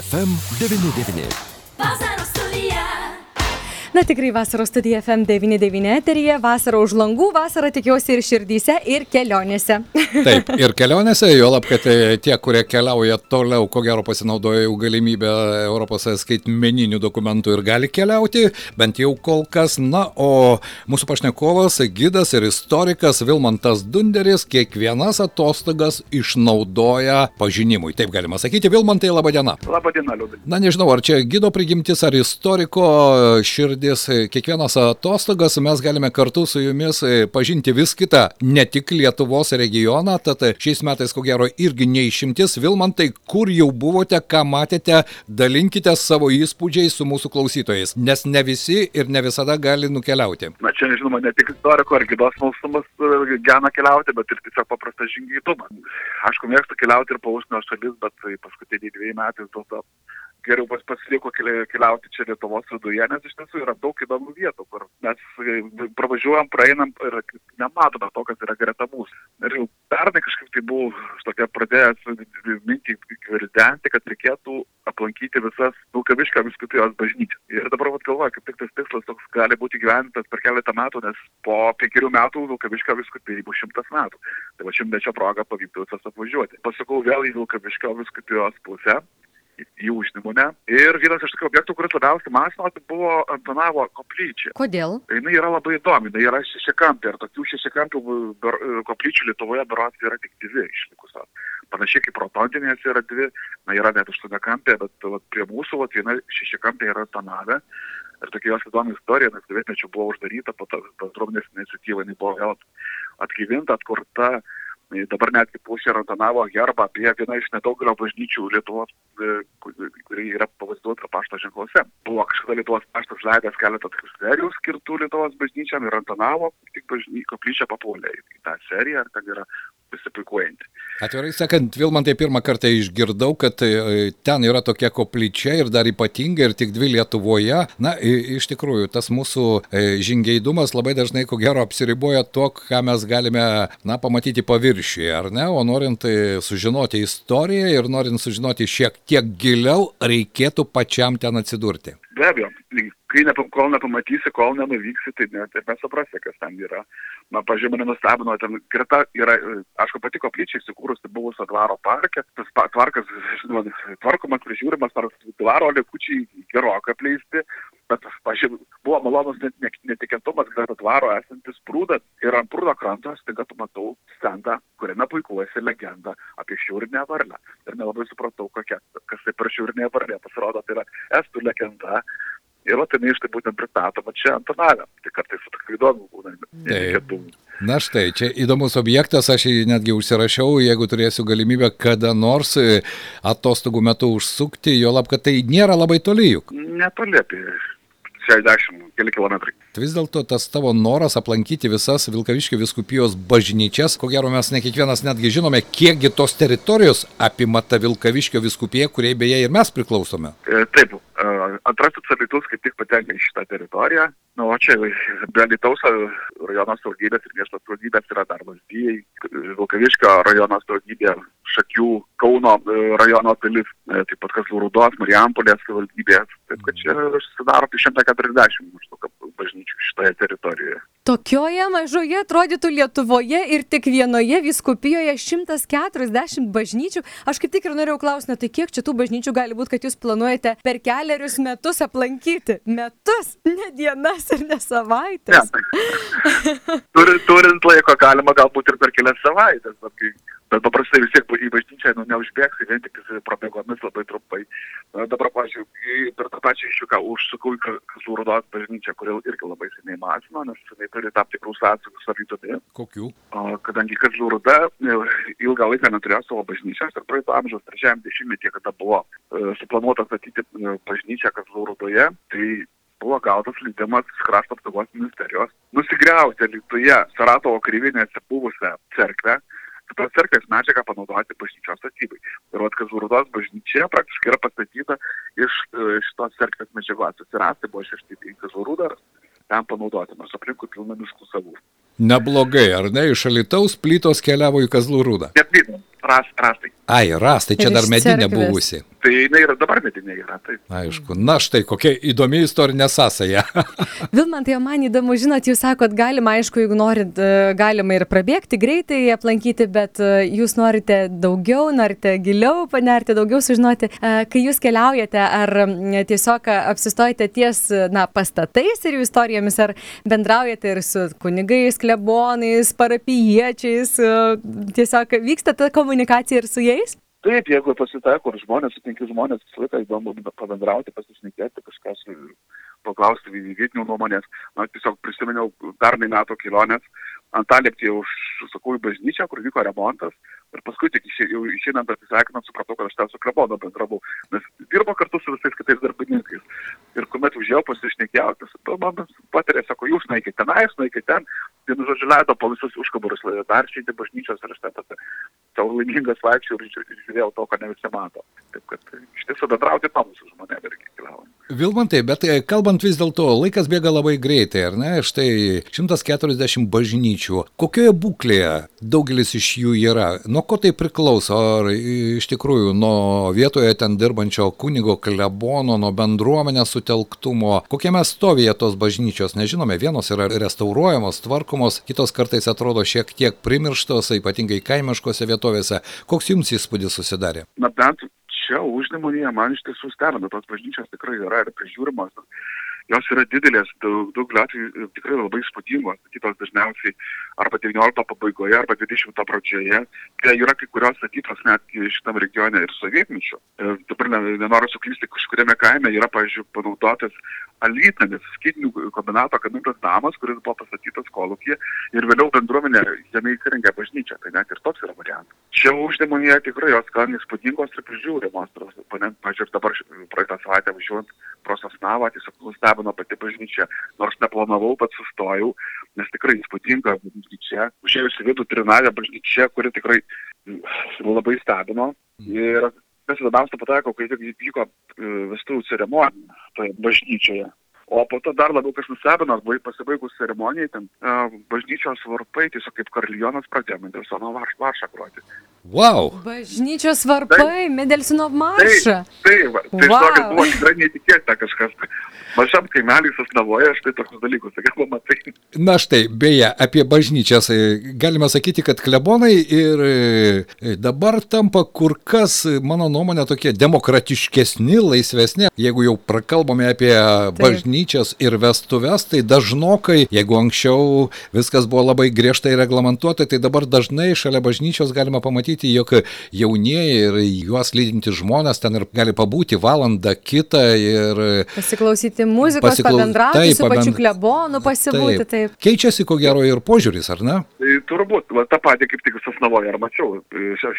FM99. Vasaros studija. Na tikrai vasaros studija FM99 eteryje, vasara už langų, vasara tikiuosi ir širdyse, ir kelionėse. Taip, ir kelionėse, jo lab, kad e, tie, kurie keliauja toliau, ko gero pasinaudoja jau galimybę Europos skaitmeninių dokumentų ir gali keliauti, bent jau kol kas. Na, o mūsų pašnekovas, gidas ir istorikas Vilmantas Dunderis kiekvienas atostogas išnaudoja pažinimui. Taip galima sakyti, Vilmantai, laba diena. Labadiena, Liudai. Na nežinau, ar čia gido prigimtis, ar istoriko širdis, kiekvienas atostogas mes galime kartu su jumis e, pažinti vis kitą, ne tik Lietuvos regioną, tad e, šiais metais ko gero irgi neišimtis. Vilmantai, kur jau buvote, ką matėte, dalinkite savo įspūdžiais su mūsų klausytojais, nes ne visi ir ne visada gali nukeliauti. Na čia, žinoma, ne tik istoriko ar gydos smalsumas e, gena keliauti, bet ir tiesiog paprastas žingeidumas. Aišku, mėgstu keliauti ir po užsienio šalis, bet paskutiniai dviejai metai vis dėlto geriau pas pasiliko keli- keliauti čia Lietuvos viduje, nes iš tiesų yra daug įdomių vietų, kur mes e, pravažiuojam, praeinam ir nematome to, kas yra greta mūsų. Ir jau pernai kažkaip tai buvau tokia pradėjęs mintį gvildenti, kad reikėtų aplankyti visas Vilkaviškio viskupijos bažnyčias. Ir dabar vat galvoju, kaip tik tas tikslas toks gali būti gyventas per keletą metų, nes po penkerių metų Vilkaviškio viskupijai bus šimtas metų. Tai va šimtmečio proga pavyktų visas apvažiuoti. Pasukau vėl į Vilkaviškio viskupijos pusę į užnemunę. Ir vienas iš tokių objektų, kuris labiausiai masino, tai buvo Antonavo koplyčia. Kodėl? Jis yra labai įdomi, jinai yra šešiakampė ir tokių šešiakampių koplyčių Lietuvoje berots yra tik dvi išlikusios. Panašiai kaip rotondinės yra dvi, na yra net aštuoniakampė, bet vat, prie mūsų vat, viena šešiakampė yra Antonave. Ir tokia jos įdomi istorija, nes sovietmečiu buvo uždaryta, po to bendruomenės iniciatyva buvo vėl atgyvinta, atkurta. Dabar netgi pusė Rantanavo herbą apie vieną iš nedaugelio bažnyčių Lietuvos, e, ku- kuri yra pavaizduota pašto ženkluose. Buvo kažkada Lietuvos paštas leidęs keletą tokių serijų skirtų Lietuvos bažnyčiam ir Rantanavo tik bažny, koplyčia papuolė į tą seriją ir ten yra besipuikuojanti. Atvirai sakant, Vilmantai pirmą kartą išgirdau, kad e, ten yra tokia koplyčia ir dar ypatinga ir tik dvi Lietuvoje. Na, iš tikrųjų, tas mūsų e, žingeidumas labai dažnai ko gero apsiriboja to, ką mes galime, na, pamatyti paviršiuje, ar ne? O norint e, sužinoti istoriją ir norint sužinoti šiek tiek giliau, reikėtų pačiam ten atsidurti. Be abejo, kai nepa, kol nepamatysi, kol nenuvyksi, tai net ir nesuprasi, kas ten yra. Na, pažiūrėjau, mane nustebino, ten greta yra, aišku, pati koplyčia įsikūrusi buvusio dvaro parke, tas tvarkas, žinoma, tvarkomas, prižiūrimas, ar dvaro likučiai gerokai apleisti, bet, pažiūrėjau, buvo malonus net ne, netikėtumas, greta dvaro esantis prūdas ir ant prūdo kranto staiga tu matau stendą, kuriame puikuojasi legenda apie šiaurinę varlę. Ir nelabai supratau, kokia, kas tai per šiaurinė varlė. Pasirodo, tai yra estų legenda. Ir va, tai iš tai būtent pristatoma čia Antonavė. Tai kartais tokių įdomių būna. Na štai, čia įdomus objektas, aš jį netgi užsirašiau, jeigu turėsiu galimybę kada nors e, atostogų metu užsukti, jo lab, kad tai nėra labai toli juk. Netoli apie 60 keli kilometrai. Vis dėlto tas tavo noras aplankyti visas Vilkaviškio viskupijos bažnyčias, ko gero mes ne kiekvienas netgi žinome, kiekgi tos teritorijos apima ta Vilkaviškio viskupija, kuriai beje ir mes priklausome. E, Taip, antrasis alytus kaip tik patenka į šitą teritoriją. Na, o čia be Alytaus rajono saugybės ir miesto saugybės yra dar Lazdijai, Vilkaviškio rajono saugybė, Šakių, Kauno e, rajono dalis, e, taip pat Kazlų Rūdos, Marijampolės valdybės. Taip kad čia susidaro apie 140 maždaug bažnyčių šitoje teritorijoje. Tokioje mažoje atrodytų Lietuvoje ir tik vienoje viskupijoje 140 bažnyčių. Aš kaip tik ir norėjau klausti, na tai kiek čia tų bažnyčių gali būti, kad jūs planuojate per keliarius metus aplankyti? Metus, ne dienas ir ne savaitės. Turi, turint laiko galima galbūt ir per kelias savaitės, bet, kai, bet paprastai vis tiek į bažnyčią nu, neužbėgsi vien tik prabėgomis labai trumpai. Na, dabar, pažiūrėjau, per tą pačią iššūką užsukau į Ka- Kazlų Rūdos bažnyčią, kuri irgi labai seniai masino, nes jinai turi tam tikrų sąsajų Rytumi. Kokių? Kadangi Kazlų Rūda e, ilgą laiką neturėjo savo bažnyčios ir praeito amžiaus trečiajam dešimtmetį, kada buvo e, suplanuota statyti e, bažnyčią Kazlų Rūdoje, tai buvo gautas leidimas iš krašto apsaugos ministerijos nusigriauti Lietuvoje Saratovo kryvinėse buvusią cerkvę, tos cerkvės medžiagą panaudoti bažnyčios statybai. Ir vat Kazlūros bažnyčia praktiškai yra pastatyta iš e, šitos cerkvės medžiagos. Atsirasti buvo šešti į Kazlūrą, ten panaudoti, nors aplinkui pilna miškų savų. Neblogai, ar ne? Iš Alitaus plytos keliavo į Kazlų rūdą. Net, ras, rastai. Ai, rastai, čia Ir dar medinė cerkvės. buvusi. Tai jinai yra dabar medinė yra. Tai. Aišku. Na štai, kokia įdomi istorinė sąsaja. Vilmantai, man įdomu, žinot, jūs sakot, galima, aišku, jeigu norit, e, galima ir prabėgti greitai, aplankyti, bet e, jūs norite daugiau, norite giliau panerti, daugiau sužinoti. E, Kai jūs keliaujate, ar tiesiog apsistojate ties, na, pastatais ir jų istorijomis, ar bendraujate ir su kunigais, klebonais, parapiečiais, e, tiesiog vyksta ta komunikacija ir su jais? Taip, jeigu pasitaiko, ar žmonės, sutinki žmonės, visą laiką įdomu pabendrauti, pasišnekėti, kažkas e, paklausti vietinių nuomonės. Na, tiesiog prisiminiau pernai metų kelionės Antalieptėje užsakau į bažnyčią, kur vyko remontas. Ir paskui tik išė, jau išeinant atsisveikinant, supratau, kad aš ten su klebonu bendravau. Nes dirbo kartu su visais kitais darbininkais. Ir kuomet užėjau pasišnekėjau, tas "Tu man patarė, sako, jūs naikit tenais, naikit ten. Vienu žodžiu leido po visus užkabarus dar šeiti bažnyčios ir aš ten tada savo laimingas vaikščiau ir ir žiūrėjau to, ko ne visi mato. Taip kad iš tiesų bendrauti įdomu su žmonėmis irgi keliaujant. Vilmantai, bet e, kalbant vis dėlto, laikas bėga labai greitai, ar ne? Štai 140 bažnyčių. Kokioje būklėje daugelis iš jų yra? Nuo ko tai priklauso? Ar iš tikrųjų nuo vietoje ten dirbančio kunigo klebono, nuo bendruomenės sutelktumo? Kokiame stovyje tos bažnyčios? Nežinome, vienos yra restauruojamos, tvarkomos, kitos kartais atrodo šiek tiek primirštos, ypatingai kaimiškose vietovėse. Koks jums įspūdis susidarė? na bent čia užnemunėje man iš tiesų stebina, tos bažnyčios tikrai yra ir prižiūrimos. Jos yra didelės, daug, daug atveju tikrai labai įspūdingos, kitos dažniausiai arba 19 pabaigoje, arba 20 pradžioje. Tai yra kai kurios statytos netgi šitam regione ir sovietmečiu. Ir dabar ne- nenoriu suklysti, kažkuriame kaime yra, pavyzdžiui, panaudotas alytanis skydinių kombinato gamintas namas, kuris buvo pastatytas kolūkyje ir vėliau bendruomenė jame įsirengė bažnyčią. Tai net ir toks yra variantas. Čia uždemonėje tikrai jos gan įspūdingos ir prižiūrimos. Ir dabar praeitą savaitę važiuojant pro Sosnavą, tiesiog nustebino pati bažnyčia. Nors neplanavau, bet sustojau, nes tikrai įspūdinga bažnyčia. Užėjus į vidų trinavę bažnyčia, kuri tikrai mm, labai stebino. Ir kas įdomiausia pateko, kai tik vyko e, vestuvių ceremonija toje bažnyčioje. O po to dar labiau kas nustebino, bai- pasibaigus ceremonijai, ten uh, bažnyčios varpai tiesiog kaip karlionas pradėjo Mendelsono varš, varšą groti. Wow! Bažnyčios varpai, Medelsino maršą. Tai, va, tai Wow. wow. buvo tikrai neįtikėtina kažkas. Mažam kaimelį susnavoja, štai tokius dalykus, sakai, pamatai. Na štai, beje, apie bažnyčias e, galima sakyti, kad klebonai ir e, dabar tampa kur kas, e, mano nuomonė, tokie demokratiškesni, laisvesni. Jeigu jau prakalbome apie bažnyčias ir vestuves, tai dažnokai, jeigu anksčiau viskas buvo labai griežtai reglamentuota, tai dabar dažnai šalia bažnyčios galima pamatyti, jog jaunieji ir juos lydinti žmonės ten ir gali pabūti valandą kitą ir Pasiklausyti muzikos, Pasiklau- pabendrauti taip, su pačiu klebonu, pasibūti. Taip. Keičiasi ko gero ir požiūris, ar ne? Tai turbūt, va, tą patį kaip tik susnavoja, ar mačiau,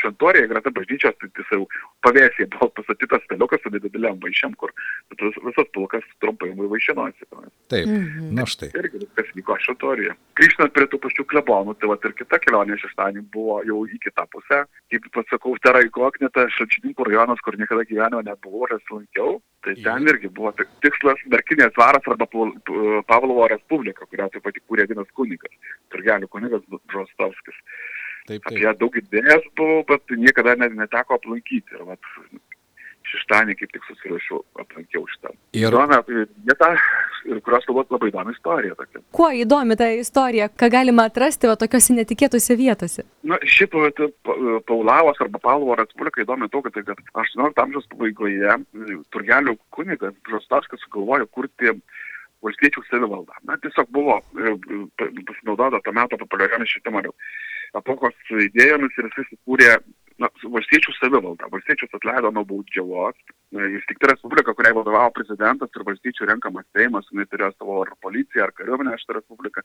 šventorėje greta bažnyčios, tai jis jau pavėsėje buvo pastatytas staliukas su dideliam vaišiam, kur vis- visas pulkas trumpai vaišinosi. Taip, Mhm. na štai. Irgi viskas vyko šventorėje. Grįžtant prie tų pačių klebonų, tai va ir kita kelionė šeštadienį buvo jau į kitą pusę. Kaip pasakau, Tera Ikoknita, Šalčininkų rajonas, kur niekada gyvenimo nebuvau, aš lankiau. Tai ten irgi buvo tik- tikslas Merkinės dvaras arba Pavlovo Respublika, kurią taip pat įkūrė vienas kunigas, Turgelių kunigas Žostovskis. Taip, Apie taip. ją daug idėjas buvau, bet niekada net neteko aplankyti. Ir vat, šeštadienį kaip tik susirašiau, aplankiau šitą. Ir Įdomią vietą, ir kurios turbūt labai įdomi istorija tokia. Kuo įdomi ta istorija, ką galima atrasti va tokiuose netikėtose vietose? Na, šiaip Paulavos arba Pavlovo Respublika įdomi to, kad, tai, kad 18 amžiaus pabaigoje e, Turgelių kunigas Žostovskis sugalvojo kurti valstiečių savivaldą. Na, tiesiog buvo e, pa- pasinaudota to meto populiariomis švietimo epochos idėjomis ir jis įkūrė na, valstiečių savivaldą. Valstiečius atleido nuo baudžiavos. Jis tik tai respublika, kuriai vadovavo prezidentas ir valstiečių renkamas Seimas, jinai turėjo savo ar policiją, ar kariuomenę šitą respubliką.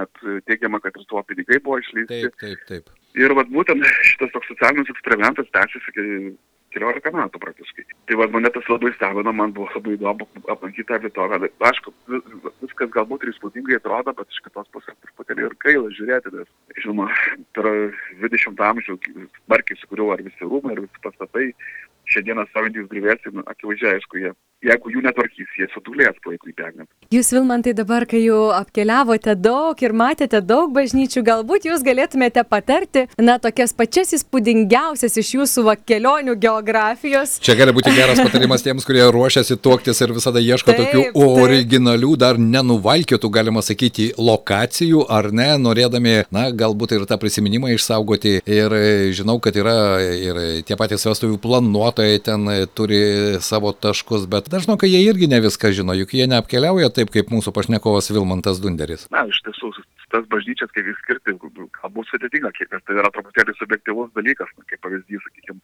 Net e, teigiama, kad ir savo pinigai buvo išleisti. taip, taip, taip. Ir vat, būtent šitas toks socialinis eksperimentas tęsiasi keliolika metų praktiškai. Tai vad mane tas labai stebino, man buvo labai įdomu aplankyti tą vietovę. Aišku, vis- viskas galbūt ir įspūdingai atrodo, bet iš kitos pusės truputėlį ir gaila žiūrėti, nes, žinoma, per 20 amžių smarkiai sukūriau ar visi rūmai, ar visi pastatai. Šiandieną savintys grįvėsi, nu, akivaizdžiai, aišku, jie jeigu jų netvarkys, jie sudulės laikui bėgant. Jūs, Vilmantai, dabar, kai jau apkeliavote daug ir matėte daug bažnyčių, galbūt jūs galėtumėte patarti, na, tokias pačias įspūdingiausias iš jūsų va, kelionių geografijos. Čia gali būti geras patarimas tiems, kurie ruošiasi tuoktis ir visada ieško Taip, tokių taip. originalių, dar nenuvalkiotų, galima sakyti, lokacijų, ar ne, norėdami, na, galbūt ir tą prisiminimą išsaugoti. Ir e, žinau, kad yra ir tie patys vestuvių planuotojai ten e, turi savo taškus, bet dažnai, kai jie irgi ne viską žino, juk jie neapkeliauja taip, kaip mūsų pašnekovas Vilmantas Dunderis. Na, iš tiesų, tas bažnyčias, kaip vis skirti, galbūt sudėtinga, nes tai yra truputėlį subjektivus dalykas, na, kaip pavyzdys, sakykime,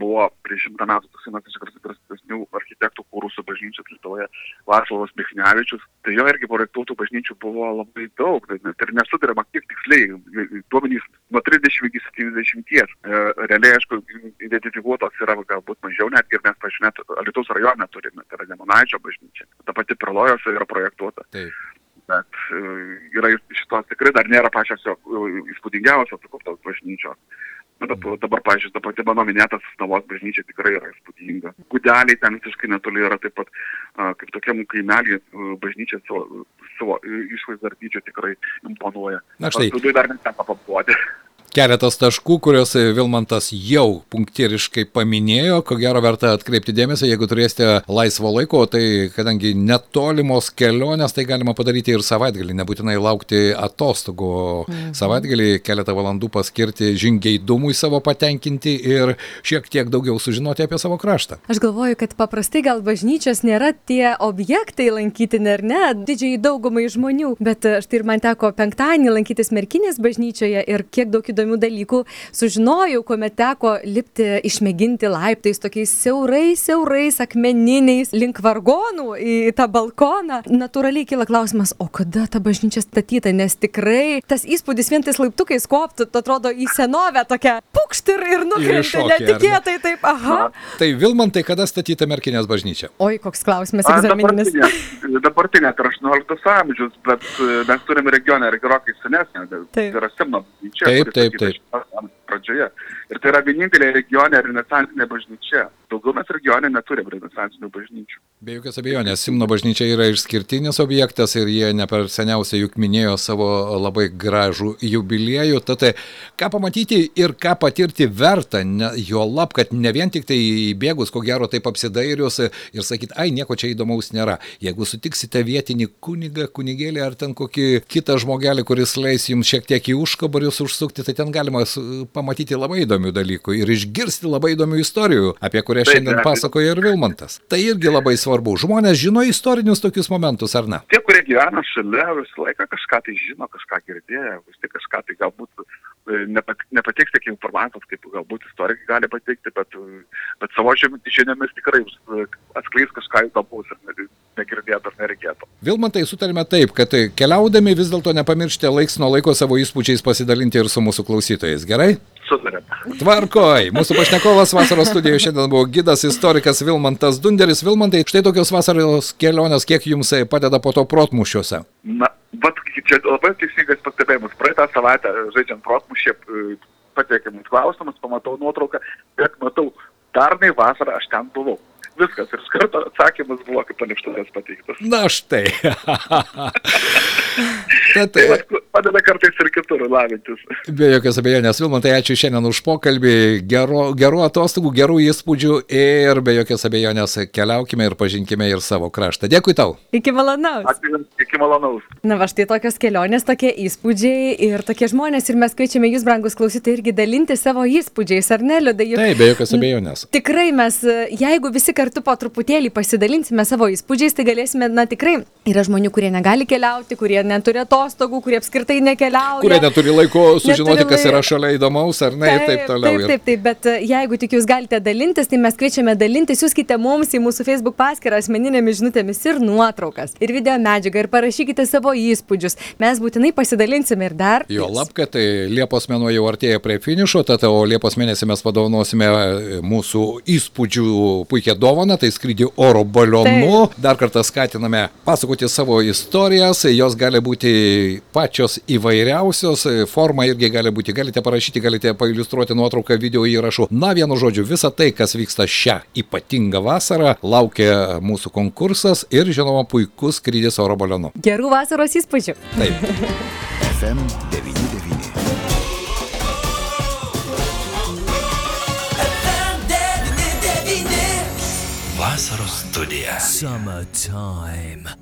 buvo prieš šimtą metų toks vienas iš garsiausių architektų kūrusų bažnyčios Lietuvoje, Vaslavas Michnevičius, tai jo irgi projektuotų bažnyčių buvo labai daug, tai ir nesudarama kiek tiksliai, duomenys nuo 30 iki 70, e, realiai, aišku, identifikuotos yra galbūt mažiau, netgi ir mes, pažiūrėt, Alitus rajone turime, tai yra Nemunaičio bažnyčia, ta pati Pralojos yra projektuota Taip. bet e, yra šitos tikrai dar nėra pačios jo e, įspūdingiausios sukurtos bažnyčios. Na, dabar, dabar pažiūrėjau, ta pati mano minėtas Navos bažnyčia tikrai yra įspūdinga. Gudeliai ten visiškai netoli yra taip pat, kaip tokiam kaimelį, a, bažnyčia savo, savo išvaizdą ir dydžio tikrai imponuoja. Na štai. Viduje dar neteko papuoti. Keletas taškų, kuriuos Vilmantas jau punktyriškai paminėjo, ko gero verta atkreipti dėmesį, jeigu turėsite laisvo laiko, tai kadangi netolimos kelionės, tai galima padaryti ir savaitgalį, nebūtinai laukti atostogų, mhm. savaitgalį keletą valandų paskirti žingeidumui savo patenkinti ir šiek tiek daugiau sužinoti apie savo kraštą. Aš galvoju, kad paprastai gal bažnyčios nėra tie objektai lankytini, ar ne, didžiai daugumai žmonių, bet e, štai ir man teko penktadienį lankytis Merkinės bažnyčioje ir kiek daug įdomių dalykų sužinojau, kuomet teko lipti, išmėginti laiptais tokiais siaurais, siaurais akmeniniais link vargonų į tą balkoną. Natūraliai kyla klausimas, o kada ta bažnyčia statyta, nes tikrai tas įspūdis vien tais laiptukais koptų, tu atrodo į senovę tokia pukšt ir, ir nukrenta netikėtai taip, aha. Tai Vilmantai, kada statyta Merkinės bažnyčia? Oi, koks klausimas egzamininis. Dabartinė, dabartinė, tai yra 18 amžius, bet e, mes turime regioną ir gerokai senesnę. Tai Taip. yra Simno bažnyčia. Taip, taip, statyta 16 amžiaus Pradžioje. Ir tai yra vienintelė regionė renesansinė bažnyčia. Daugiau mes regione neturime renesansinių bažnyčių. Be jokios abejonės, Simno bažnyčia yra išskirtinis objektas ir jie ne per seniausiai juk minėjo savo labai gražų jubiliejų. Tad tai, ką pamatyti ir ką patirti verta, ne, jo lab, kad ne vien tik tai įbėgus, ko gero taip apsidairius ir sakyt, ai nieko čia įdomaus nėra. Jeigu sutiksite vietinį kunigą, kunigėlį ar ten kokį kitą žmogelį, kuris leis jums šiek tiek į užkabarius užsukti, tai ten galima pamatyti labai įdomių dalykų ir išgirsti labai įdomių istorijų, apie kurias šiandien pasakoja ir Vilmantas. Tai irgi labai svarbu. Žmonės žino istorinius tokius momentus, ar ne? Tie, kurie gyvena šalia, visą laiką kažką tai žino, kažką girdėjo, vis tik kažką tai galbūt nepat, nepateiks tiek informacijos, kaip galbūt istorikai gali pateikti, bet, e, bet savo žiniomis tikrai e, atskleis kažką įdomus ir ne- negirdėtų ar nereikėtų. Vilmantai sutarime taip, kad keliaudami vis dėlto nepamiršti laiks nuo laiko savo įspūdžiais pasidalinti ir su mūsų klausytojais. Gerai? Sutarėme. Tvarkoj. Mūsų pašnekovas vasaros studijoje šiandien buvo gidas istorikas Vilmantas Dunderis. Vilmantai, štai tokios vasaros kelionės, kiek jums e, padeda po to protmušiuose? Na, bet čia labai teisingas pastebėjimas. Praeitą savaitę e, žaidžiant protmušė pateikiamus klausimus, pamatau nuotrauką, bet matau, pernai vasarą aš ten buvau. Viskas ir iš karto atsakymas buvo kaip palikštuvės pateiktas. Na štai. Tad, Tai vat, padeda kartais ir kitur lavintis. be jokios abejonės, Vilmantai, ačiū šiandien už pokalbį, gerų, gerų atostogų, gerų įspūdžių ir be jokios abejonės keliaukime ir pažinkime ir savo kraštą. Dėkui tau. Iki malonaus. Ačiū iki malonaus. Na va štai tokios kelionės, tokie įspūdžiai ir tokie žmonės ir mes kviečiame jūs, brangus klausytojai, irgi dalinti savo įspūdžiais, ar ne, Liudai? Taip, be jokios abejonės. Tikrai mes, jeigu visi kartu po truputėlį pasidalinsime savo įspūdžiais, tai galėsime, na tikrai, yra žmonių, kurie negali keliauti, kurie neturi atostogų, kurie apskritai nekeliauja. Kurie neturi laiko sužinoti, Neturi kas yra šalia įdomaus, ar ne, ir taip toliau. Taip, taip, taip, bet e, jeigu tik jūs galite dalintis, tai mes kviečiame dalintis, siūskite mums į mūsų Facebook paskyrą asmeninėmis žinutėmis ir nuotraukas, ir video medžiagą, ir parašykite savo įspūdžius. Mes būtinai pasidalinsime ir dar. Jo lab, kad tai Liepos mėnuo jau artėja prie finišo, tad o Liepos mėnesį mes padovanosime e, mūsų įspūdžių puikią dovaną, tai skrydį oro balionu. Dar kartą skatiname pasakoti savo istorijas, jos gali būti pačios įvairiausios, forma irgi gali būti, galite parašyti, galite pailustruoti nuotrauką video įrašų. Na, vienu žodžiu, visa tai, kas vyksta šią ypatingą vasarą, laukia mūsų konkursas ir, žinoma, puikus skrydis oro balionu. Gerų vasaros įspūdžių. Taip. FM 99. Vasaros studija. Summertime.